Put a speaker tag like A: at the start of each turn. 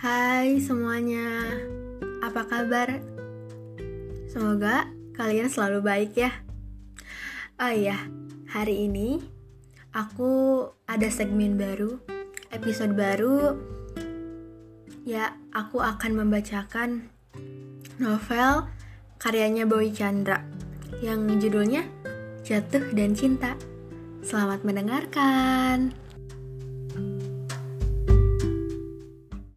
A: Hai semuanya, apa kabar? Semoga kalian selalu baik ya. Oh iya, hari ini aku ada segmen baru, episode baru. Ya, aku akan membacakan novel karyanya Boy Chandra yang judulnya Jatuh dan Cinta. Selamat mendengarkan.